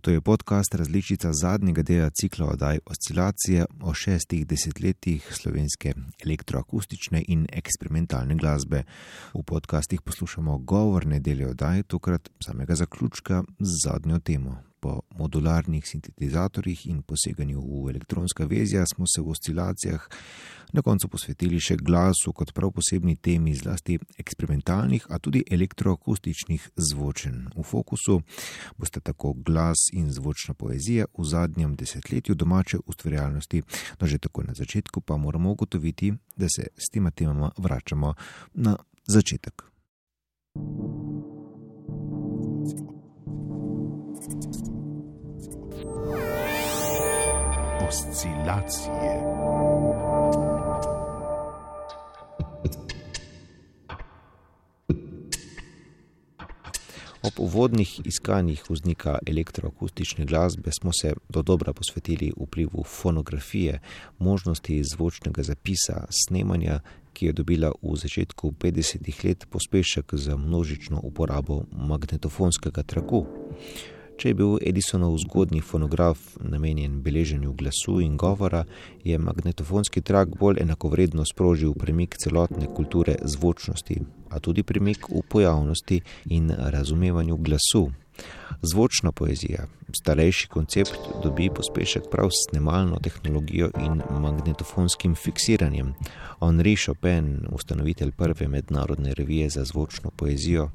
To je podcast različica zadnjega dela cikla oddaj Oscilacije o šestih desetletjih slovenske elektroakustične in eksperimentalne glasbe. V podcastih poslušamo govorne dele oddaj, tokrat samega zaključka z zadnjo temo, po modularnih sintetizatorjih in poseganju v elektronska vezja smo se v oscilacijah na koncu posvetili še glasu kot prav posebni temi zlasti eksperimentalnih, a tudi elektroakustičnih zvočen. V fokusu boste tako glas in zvočna poezija v zadnjem desetletju domače ustvarjalnosti, no že tako na začetku pa moramo ugotoviti, da se s tema temama vračamo na začetek. Oscilacije. Ob uvodnih iskanjih vznika elektroakustične glasbe smo se do dobra posvetili vplivu fonografije, možnosti zvočnega zapisa, snemanja, ki je dobila v začetku 50-ih let pospešek za množično uporabo magnetofonskega traku. Če je bil Edisonov zgodni fonograf namenjen beleženju glasu in govora, je magnetofonski trak bolj enakovredno sprožil premik celotne kulture zvočnosti, a tudi premik v pojavnosti in razumevanju glasu. Zvočna poezija, starejši koncept, dobi pospešek prav s snemalno tehnologijo in magnetofonskim fiksiranjem. Henri Chopin, ustanovitelj prve mednarodne revije za zvočno poezijo,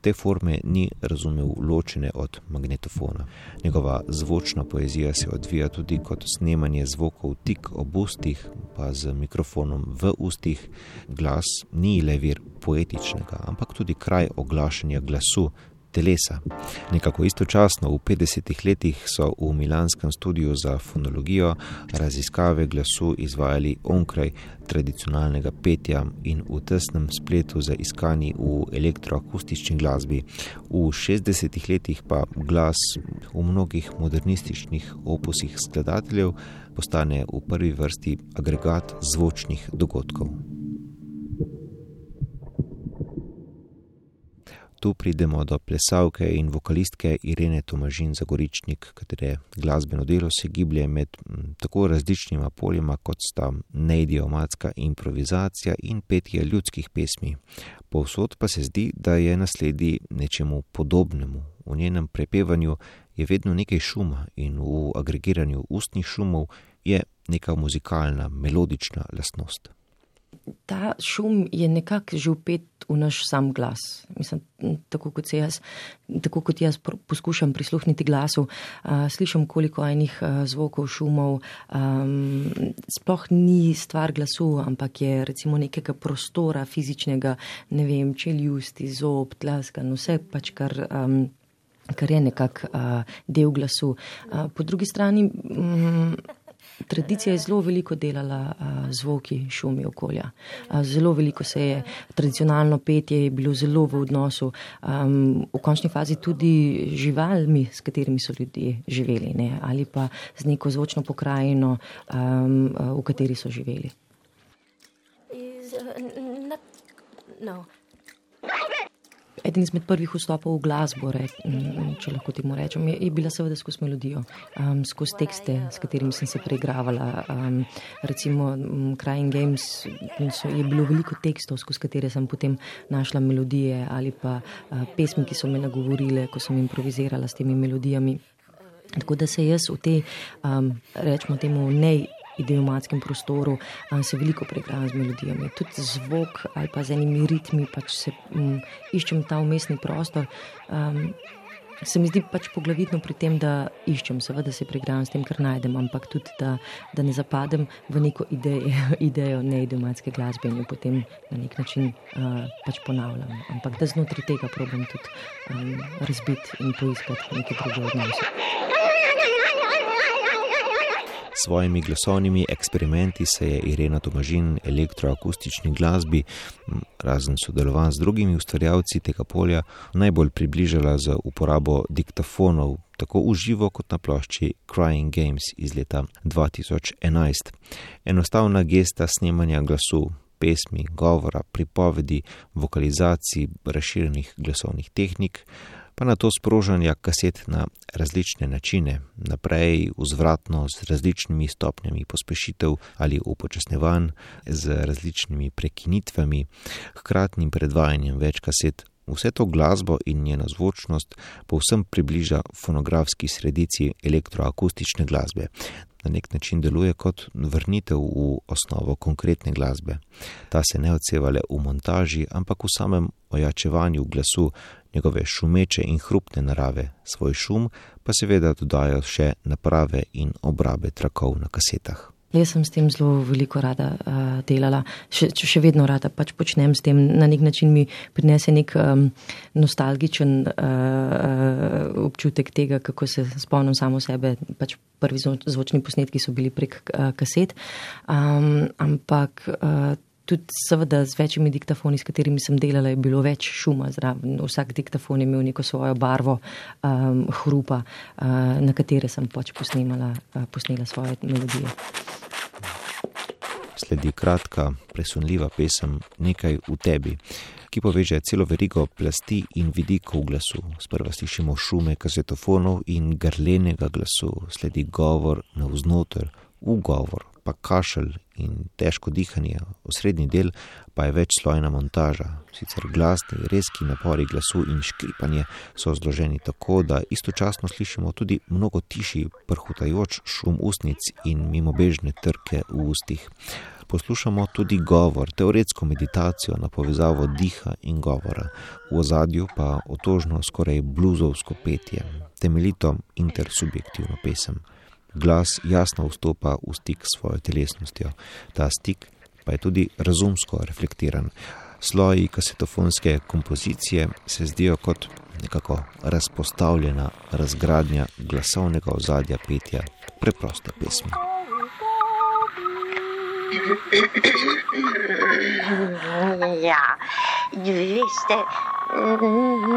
te forme ni razumel ločene od magnetofona. Njegova zvočna poezija se odvija tudi kot snemanje zvokov tik ob ustih, pa z mikrofonom v ustih. Glas ni le vir poetičnega, ampak tudi kraj oglašanja glasu, telesa. Nekako istočasno v 50-ih letih so v milanskem studiu za fonologijo raziskave glasu izvajali onkraj tradicionalnega petja in v tesnem spletu za iskanje v elektroakustični glasbi. V 60-ih letih pa glas v mnogih modernističnih opusih skladateljev postane v prvi vrsti agregat zvočnih dogodkov. Tu pridemo do plesavke in vokalistke Irene Tomažin Zagoričnik, katere glasbeno delo se giblje med tako različnima poljima, kot sta neidiomatska improvizacija in petje ljudskih pesmi. Povsod pa se zdi, da je nasledi nečemu podobnemu. V njenem prepevanju je vedno nekaj šuma in v agregiranju ustnih šumov je neka muzikalna, melodična lastnost ta šum je nekako že upet v naš sam glas. Mislim, tako kot, jaz, tako kot jaz poskušam prisluhniti glasu, uh, slišim koliko enih uh, zvokov, šumov. Um, sploh ni stvar glasu, ampak je recimo nekega prostora fizičnega, ne vem, čeljusti, zob, tlaska, vse pač kar. Um, kar je nekako uh, del glasu. Uh, po drugi strani. Um, Tradicija je zelo veliko delala z zvoki, šumi okolja. Zelo veliko se je tradicionalno petje je bilo zelo v odnosu, v končni fazi tudi živalmi, s katerimi so ljudje živeli, ne? ali pa z neko zvočno pokrajino, v kateri so živeli. Is, uh, not, no. Eden izmed prvih vstopov v glasbo, re, če lahko temu rečem, je, je bila seveda skozi melodijo, um, skozi tekste, s katerimi sem se preigravala. Um, recimo, um, Crying Games so, je bilo veliko tekstov, skozi katere sem potem našla melodije ali pa uh, pesmi, ki so me nagovorile, ko sem improvizirala s temi melodijami. Tako da se jaz v te, um, rečemo temu, ne idiomatskem prostoru, se veliko preigravam z melodijami. Tudi zvok ali pa z enimi ritmi, pač se um, iščem ta umestni prostor. Um, se mi zdi pač poglavitno pri tem, da iščem, seveda se preigravam s tem, kar najdem, ampak tudi, da, da ne zapadem v neko idejo, idejo neidiomatske glasbe in jo potem na nek način uh, pač ponavljam. Ampak da znotraj tega probujem tudi um, razbiti in poiskati neke druge odnose svojimi glasovnimi eksperimenti se je Irena Tomažin elektroakustični glasbi, razen sodelovanj z drugimi ustvarjalci tega polja, najbolj približala z uporabo diktafonov, tako v živo kot na plošči Crying Games iz leta 2011. Enostavna gesta snemanja glasu. Pesmi, govora, pripovedi, vokalizacij, razširjenih glasovnih tehnik, pa na to sprožanja kaset na različne načine, naprej, vzvratno, z različnimi stopnjami pospešitev ali upočasnevanj, z različnimi prekinitvami, hkratnim predvajanjem več kaset. Vse to glasbo in njena zvočnost povsem približa fonografski sredici elektroakustične glasbe. Na nek način deluje kot vrnitev v osnovo konkretne glasbe. Ta se ne odseva le v montaži, ampak v samem ojačevanju glasu, njegove šumeče in hrupne narave, svoj šum pa seveda dodajo še naprave in obrabe trakov na kasetah. Jaz sem s tem zelo veliko rada uh, delala, še, še vedno rada pač počnem s tem. Na nek način mi prinese nek um, nostalgičen uh, občutek tega, kako se spomnim samo sebe. Pač prvi zvočni posnetki so bili prek uh, kaset, um, ampak. Uh, tudi seveda z večjimi diktafoni, s katerimi sem delala, je bilo več šuma zraven. Vsak diktafon je imel neko svojo barvo, um, hrupa, uh, na katere sem pač posnemala, uh, posnela svoje melodije. Sledi kratka, presunljiva pesem Nekaj v tebi, ki poveže celo verigo plasti in vidikov glasu. Sprva slišimo šume kazetofonov in grlenega glasu, sledi govor navznoter, ugovor, pa kašelj in težko dihanje, osrednji del pa je večslojna montaža. Sicer glasni, rezki napori glasu in škripanje so zloženi tako, da istočasno slišimo tudi mnogo tiši, prhutajoč šum ustnic in mimobežne trke v ustih. Poslušamo tudi govor, teoretsko meditacijo na povezavo diha in govora, v ozadju pa otožno, skoraj bluzovsko petje, temeljito intersubjektivno pesem glas jasno vstopa v stik s svojo telesnostjo. Ta stik pa je tudi razumsko reflektiran. Sloji kasetofonske kompozicije se zdijo kot nekako razpostavljena razgradnja glasovnega ozadja petja preproste pesmi. Ja, veste,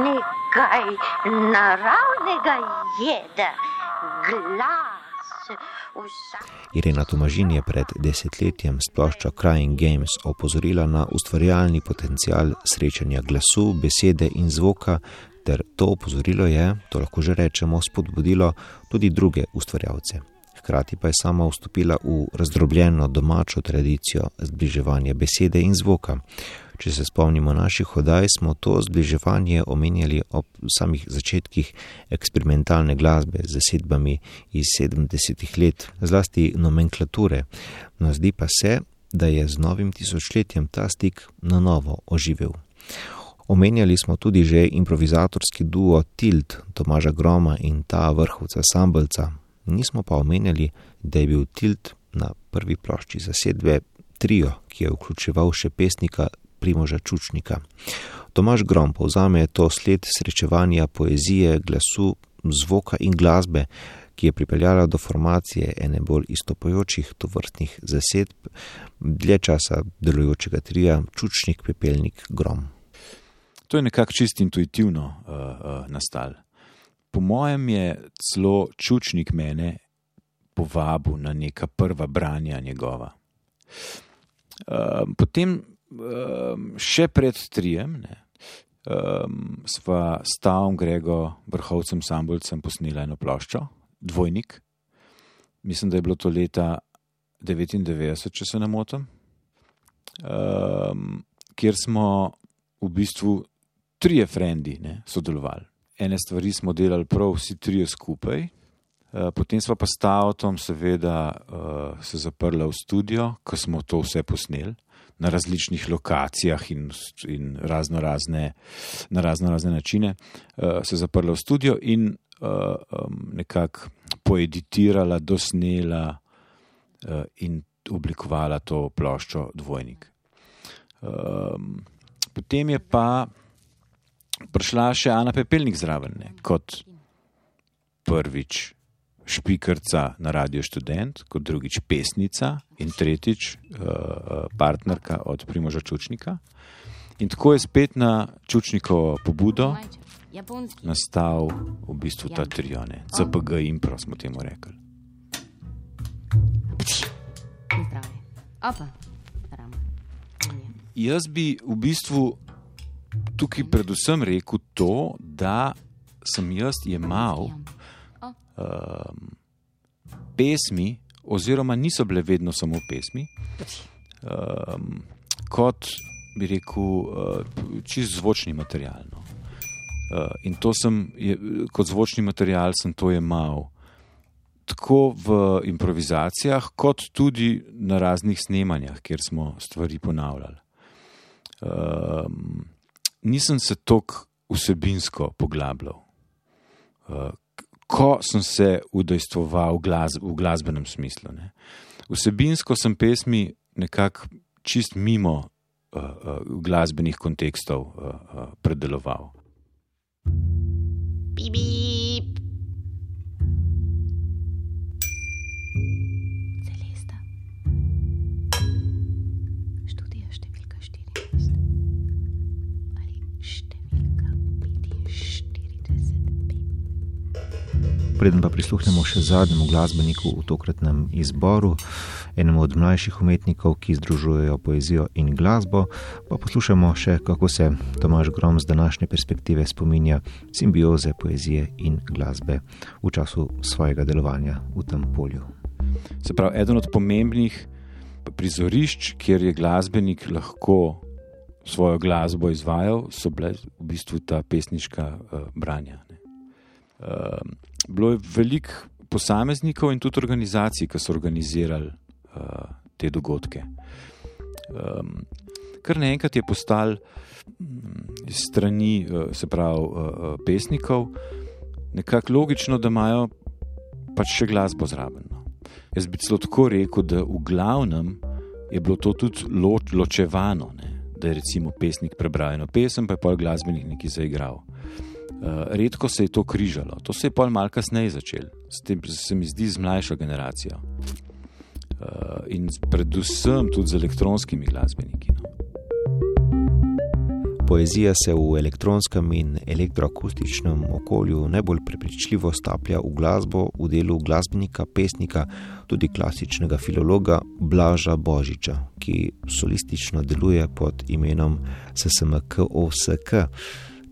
nekaj naravnega je, da glas. Irena Tomažin je pred desetletjem s ploščo Crying Games opozorila na ustvarjalni potencial srečanja glasu, besede in zvoka, ter to opozorilo je, to lahko že rečemo, spodbudilo tudi druge ustvarjalce. Hkrati pa je sama vstopila v razdrobljeno domačo tradicijo zbliževanja besede in zvoka. Če se spomnimo naših hodaj, smo to zbliževanje omenjali ob samih začetkih eksperimentalne glasbe z zasedbami iz 70-ih let, zlasti nomenklature. No, zdi pa se, da je z novim tisočletjem ta stik na novo oživel. Omenjali smo tudi že improvizatorski duo Tilt Tomaža Groma in ta vrhovca Sambelca. Nismo pa omenjali, da je bil Tilt na prvi plošči zasedbe trio, ki je vključeval še pesnika Primoža Čučnika. Tomaž Grom povzame to sled srečevanja poezije, glasu, zvoka in glasbe, ki je pripeljala do formacije ene bolj istopojočih tovrstnih zasedb, dlje časa delujočega trija Čučnik, Pepelnik, Grom. To je nekako čist intuitivno uh, uh, nastal. Po mojem je celo Čučnik mene povabil na neka prva branja njegova. Uh, potem um, še pred trijem, ne, um, sva s Tavom Grego, vrhovcem Sambulcem, posnela eno ploščo, Dvojnik. Mislim, da je bilo to leta 99, če se ne motim, um, kjer smo v bistvu trije frendi sodelovali. Ene stvari smo delali prav vsi trije skupaj. Potem smo pa s Tavtom, seveda, se zaprli v studio, ko smo to vse posneli na različnih lokacijah in, in razno razne, na razno razne načine, uh, se zaprla v studio in nekako poeditirala, dosnela in oblikovala to ploščo Dvojnik. Potem je pa prišla še Ana Pepelnik zraven, ne, kot prvič špikrca na Radio Student, kot drugič pesnica in tretjič uh, partnerka od Primoža Čučnika. In tako je spet na Čučnikovo pobudo nastal v bistvu ta trione, CPG Impro smo temu rekli. Jaz bi v bistvu tukaj predvsem rekel to, da sem jaz jemal um, pesmi, oziroma niso bile vedno samo pesmi, um, kot bi rekel, uh, čist zvočni material. No. Uh, in to sem, je, kot zvočni material, sem to jemal. Tako v improvizacijah, kot tudi na raznih snemanjah, kjer smo stvari ponavljali. Um, nisem se tako vsebinsko poglabljal. Uh, ko sem se udejstvoval v, glas, v glasbenem smislu. Ne. Vsebinsko sem pesmi nekako čist mimo uh, uh, glasbenih kontekstov uh, uh, predeloval. Bip. Preden pa prisluhnemo še zadnjemu glasbeniku v tokratnem izboru, enemu od mlajših umetnikov, ki združujejo poezijo in glasbo, pa poslušamo še, kako se Tomaž Grom z današnje perspektive spominja simbioze poezije in glasbe v času svojega delovanja v tem polju. Se pravi, eden od pomembnih prizorišč, kjer je glasbenik lahko svojo glasbo izvajal, so bile v bistvu ta pesniška uh, branja. Ne. Uh, bilo je veliko posameznikov in tudi organizacij, ki so organizirali uh, te dogodke. Um, kar naenkrat je postal mm, strani, uh, se pravi, uh, pesnikov, nekako logično, da imajo pač še glasbo zraven. No. Jaz bi celo tako rekel, da v glavnem je bilo to tudi lo, ločevano, ne? da je recimo pesnik prebral eno pesem, pa je pol glasbenik nekaj zaigral. Uh, redko se je to križalo, to se je pol malce kasneje začelo, s tem se mi zdi z mlajšo generacijo. Uh, in predvsem tudi z elektronskimi glasbeniki. No. Poezija se v elektronskem in elektroakustičnem okolju najbolj prepričljivo staplja v glasbo v delu glasbenika, pesnika, tudi klasičnega filologa Blaža Božiča, ki solistično deluje pod imenom SSMKOSK.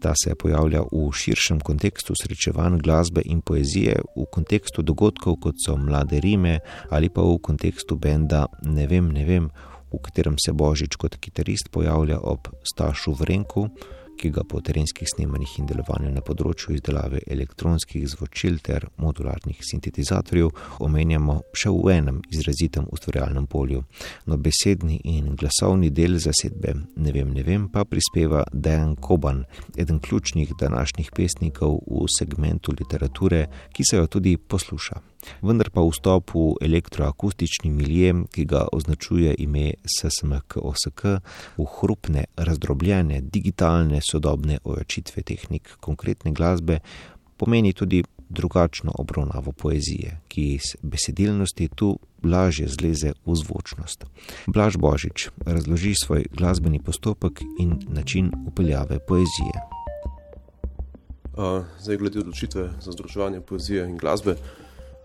Ta se pojavlja v širšem kontekstu srečevanj glasbe in poezije, v kontekstu dogodkov, kot so Mlade Rime, ali pa v kontekstu benda Ne vem, ne vem, v katerem se Božič kot kitarist pojavlja ob Stašu Vrenku, ki ga po terenskih snemanjih in delovanju na področju izdelave elektronskih zvočil ter modularnih sintetizatorjev omenjamo še v enem izrazitem ustvarjalnem polju. No, besedni in glasovni del zasedbe Ne vem, ne vem pa prispeva Dejan Koban, eden ključnih današnjih pesnikov v segmentu literature, ki se jo tudi posluša. Vendar pa vstop v elektroakustični milje, ki ga označuje ime SSMK-OSK, v hrupne, razdrobljene, digitalne, sodobne ojačitve tehnik konkretne glasbe, pomeni tudi drugačno obravnavo poezije, ki iz besedilnosti tu lažje zleze v zvočnost. Blaž Božič razloži svoj glasbeni postopek in način upeljave poezije. Uh, zdaj, glede odločitve za združevanje poezije in glasbe,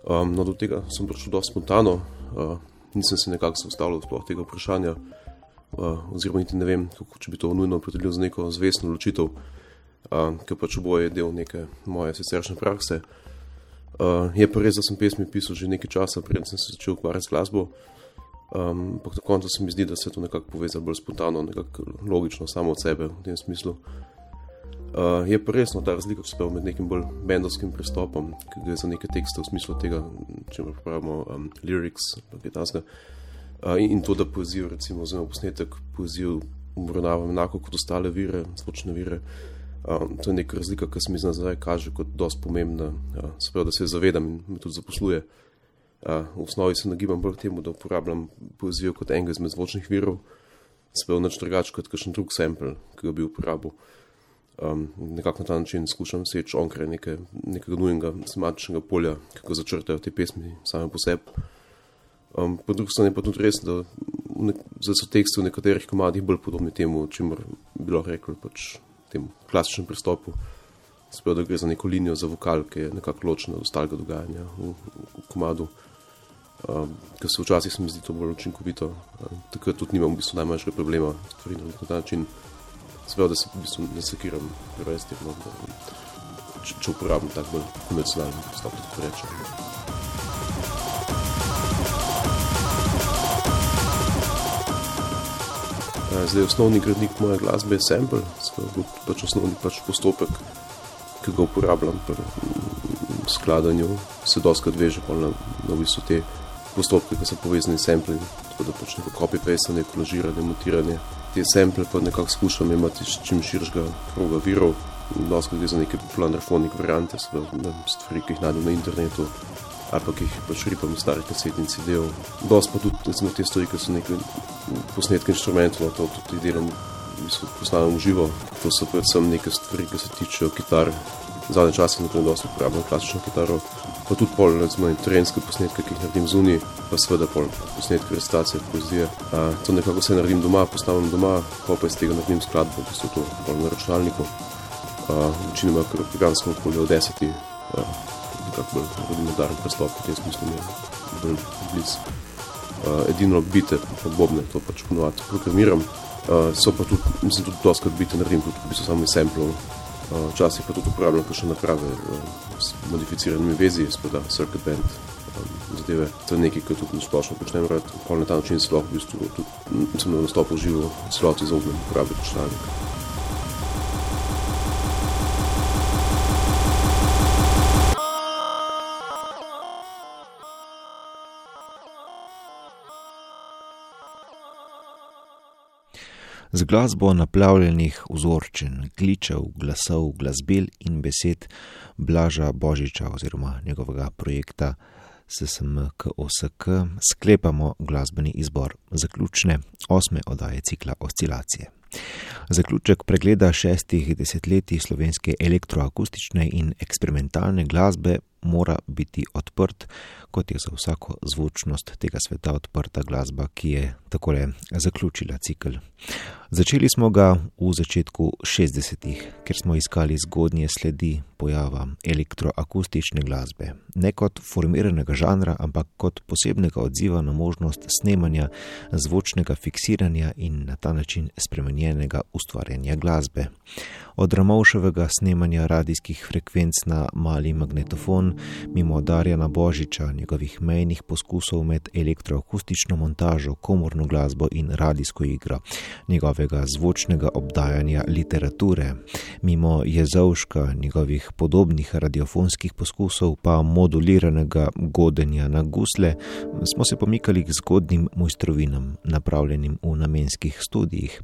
um, no, do tega sem prišel dosti spontano, uh, nisem se nekako zaustavil sploh tega vprašanja, uh, oziroma niti ne vem, kako, če bi to nujno opredelil za neko zvestno odločitev, uh, ker pač oboje je del neke moje siceršnje prakse. Uh, je pa res, da sem pesmi pisal že nekaj časa, preden sem se začel ukvarjati z glasbo. Ampak um, na koncu se mi zdi, da se to nekako povezuje bolj spontano, nekako logično, samo od sebe v tem smislu. Uh, je pa resno ta razlika med nekim bolj bendovskim pristopom, ki gre za neke tekste v smislu tega, če pravimo um, lyrics, kaj tasga. Uh, in, in to, da poezijo, recimo, oziroma posnetek poezijo obravnavam enako kot ostale vire, zvočne vire. Um, to je neka razlika, ki se mi zdaj kaže kot dosti pomembna, uh, se pravi, da se zavedam in me tudi zaposluje. Uh, v osnovi se nagibam bolj temu, da uporabljam poezijo kot enega izmed zvočnih virov, se pravi, nič drugače kot kakšen drug sample, ki ga bi uporabil. Um, nekako na ta način skušam seči onkraj neke, nekega nujnega semantičnega polja, kako začrtajo te pesmi same po sebi. Um, po drugi strani pa tudi res, da nek, so teksti v nekaterih komadih bolj podobni temu, čemer bi lahko rekel, pač temu klasičnemu pristopu. Sploh, da gre za neko linijo za vokal, ki je nekako ločena od ostalega dogajanja v, v komadu. Um, ker se včasih mi zdi to bolj učinkovito, um, takrat tudi nimam v bistvu najmanjšega problema stvari na ta način. Seveda, da se v bistvu ne sekiram, prevesti. No, če, če uporabim tak bolj konvencionalni pristop, tako rečem. Eh, Zdaj, osnovni gradnik moje glasbe je sample, skoro pač osnovni pač postopek, ki ga uporabljam pri mm, skladanju, se doskrat veže pol na, na v bistvu te postopke, ki so povezani s sampling, tako da pač neko copy-paste, kolažiranje, montiranje. Te sample pa nekako skušam imeti iz čim širšega kroga virov, doskrat gre za neke popularne fonik variante, seveda, ne stvari, ki jih najdem na internetu, ali pa ki jih pač ripam iz starih kasetnih CD-jev. Dost pa tudi recimo, te stvari, ki so neke posnetke inštrumentov, no, to tudi delam posnamem v živo. To so predvsem neke stvari, ki se tičejo kitar. Zadnje čase na primer dosti uporabljam klasično kitaro, pa tudi pol, recimo, terenske posnetke, ki jih naredim zunaj, pa seveda pol posnetke, recitacije, poezije. A, to nekako vse naredim doma, posnamem doma, pa pa iz tega naredim skladbo, v bistvu to pol na računalniku. Uh, večinoma, ker v programskem okolju od deseti, uh, nekako bolj rudimentaren pristop, v tem smislu mi je bolj bliz. Uh, edino bite, pa bobne, to pač ponovadi programiram. Uh, so pa tudi, mislim, tudi doskrat bite naredim, tudi v bistvu samo iz samplov. Uh, včasih pa tudi uporabljam kakšne naprave uh, s modificiranimi vezi, spada circuit band, um, zadeve. To je nekaj, kar tudi splošno počnem rad. Pol na ta način lahko v bistvu tudi, mislim, na nastopu živo celoti izognem uporabi računalnika. Z glasbo naplavljenih vzorčen, kličev, glasov, glasbel in besed Blaža Božiča oziroma njegovega projekta SSMKOSK sklepamo glasbeni izbor zaključne osme oddaje cikla Oscilacije. Zaključek pregleda šestih desetletij slovenske elektroakustične in eksperimentalne glasbe mora biti odprt, kot je za vsako zvočnost tega sveta odprta glasba, ki je takole zaključila cikl. Začeli smo ga v začetku 60-ih, ker smo iskali zgodnje sledi pojava elektroakustične glasbe, ne kot formiranega žanra, ampak kot posebnega odziva na možnost snemanja, zvočnega fiksiranja in na ta način spremenjenega ustvarjanja glasbe. Od Ramovševega snemanja radijskih frekvenc na mali magnetofon, mimo Darjana Božiča, njegovih mejnih poskusov med elektroakustično montažo, komorno glasbo in radijsko igro, njegovega zvočnega obdajanja literature, mimo Jezovška, njegovih podobnih radiofonskih poskusov, pa moduliranega godenja na gusle, smo se pomikali k zgodnim mojstrovinam, napravljenim v namenskih studijih.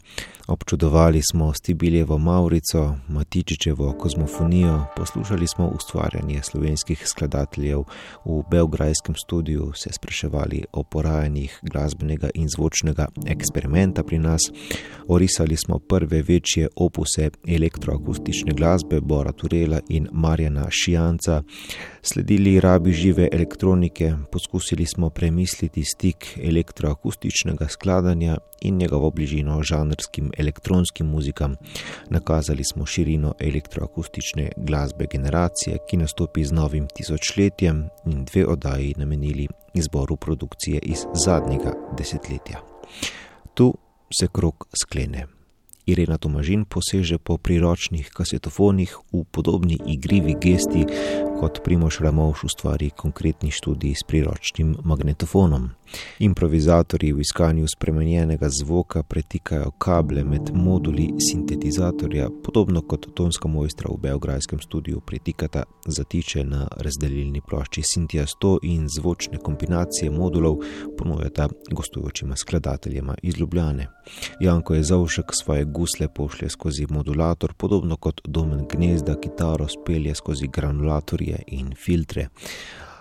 Občudovali smo Stibiljevo Maurico, Matičičevo kozmofonijo, poslušali smo ustvarjanje slovenskih skladateljev. V belgrajskem studiu, se spraševali o porajanjih glasbenega in zvočnega eksperimenta pri nas, orisali smo prve večje opuse elektroakustične glasbe Bora Turela in Marjana Šijanca, sledili rabi žive elektronike, poskusili smo premisliti stik elektroakustičnega skladanja in njegovo bližino žanrskim elektronskim muzikam, nakazali smo širino elektroakustične glasbe generacije, ki nastopi z novim tisočletjem in dve oddaji namenili izboru produkcije iz zadnjega desetletja. Tu se krok sklene. Irena Tomažin poseže po priročnih kasetofonih v podobni igrivi gesti, kot Primoš Ramovš ustvari konkretni študij s priročnim magnetofonom. Improvizatorji v iskanju spremenjenega zvoka pretikajo kable med moduli sintetizatorja, podobno kot tonska mojstra v belgrajskem studiu pretikata zatiče na razdelilni plošči Sintija 100 in zvočne kombinacije modulov ponujata gostujočima skladateljema iz Ljubljane. Janko je zavšek svoje gusle pošlje skozi modulator, podobno kot domen gnezda kitaro spelje skozi granulatorje in filtre.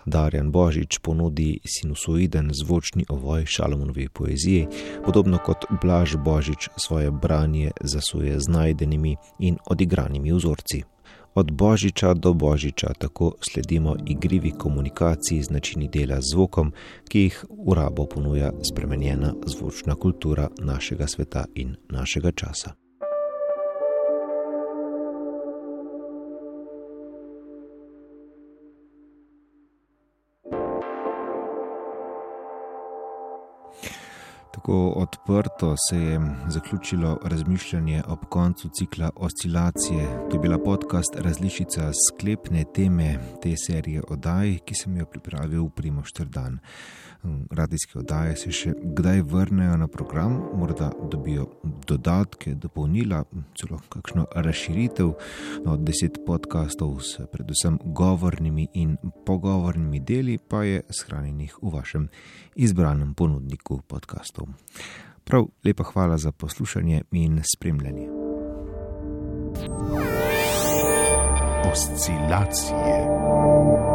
Darjan Božič ponudi sinusoiden zvočni ovoj Šalomonovi poeziji, podobno kot Blaž Božič svoje branje zasuje z najdenimi in odigranimi vzorci. Od Božiča do Božiča tako sledimo igrivi komunikaciji z načini dela z zvokom, ki jih v rabo ponuja spremenjena zvočna kultura našega sveta in našega časa. Tako odprto se je zaključilo razmišljanje ob koncu cikla Oscilacije. To je bila podcast različica sklepne teme te serije oddaj, ki sem jo pripravil v Primoš Trdan. Radijske oddaje se še kdaj vrnejo na program, morda dobijo dodatke, dopolnila, celo kakšno razširitev. No, deset podkastov s predvsem govornimi in pogovornimi deli pa je shranjenih v vašem izbranem ponudniku podkastov. Prav lepa hvala za poslušanje in spremljanje. Oscilacije.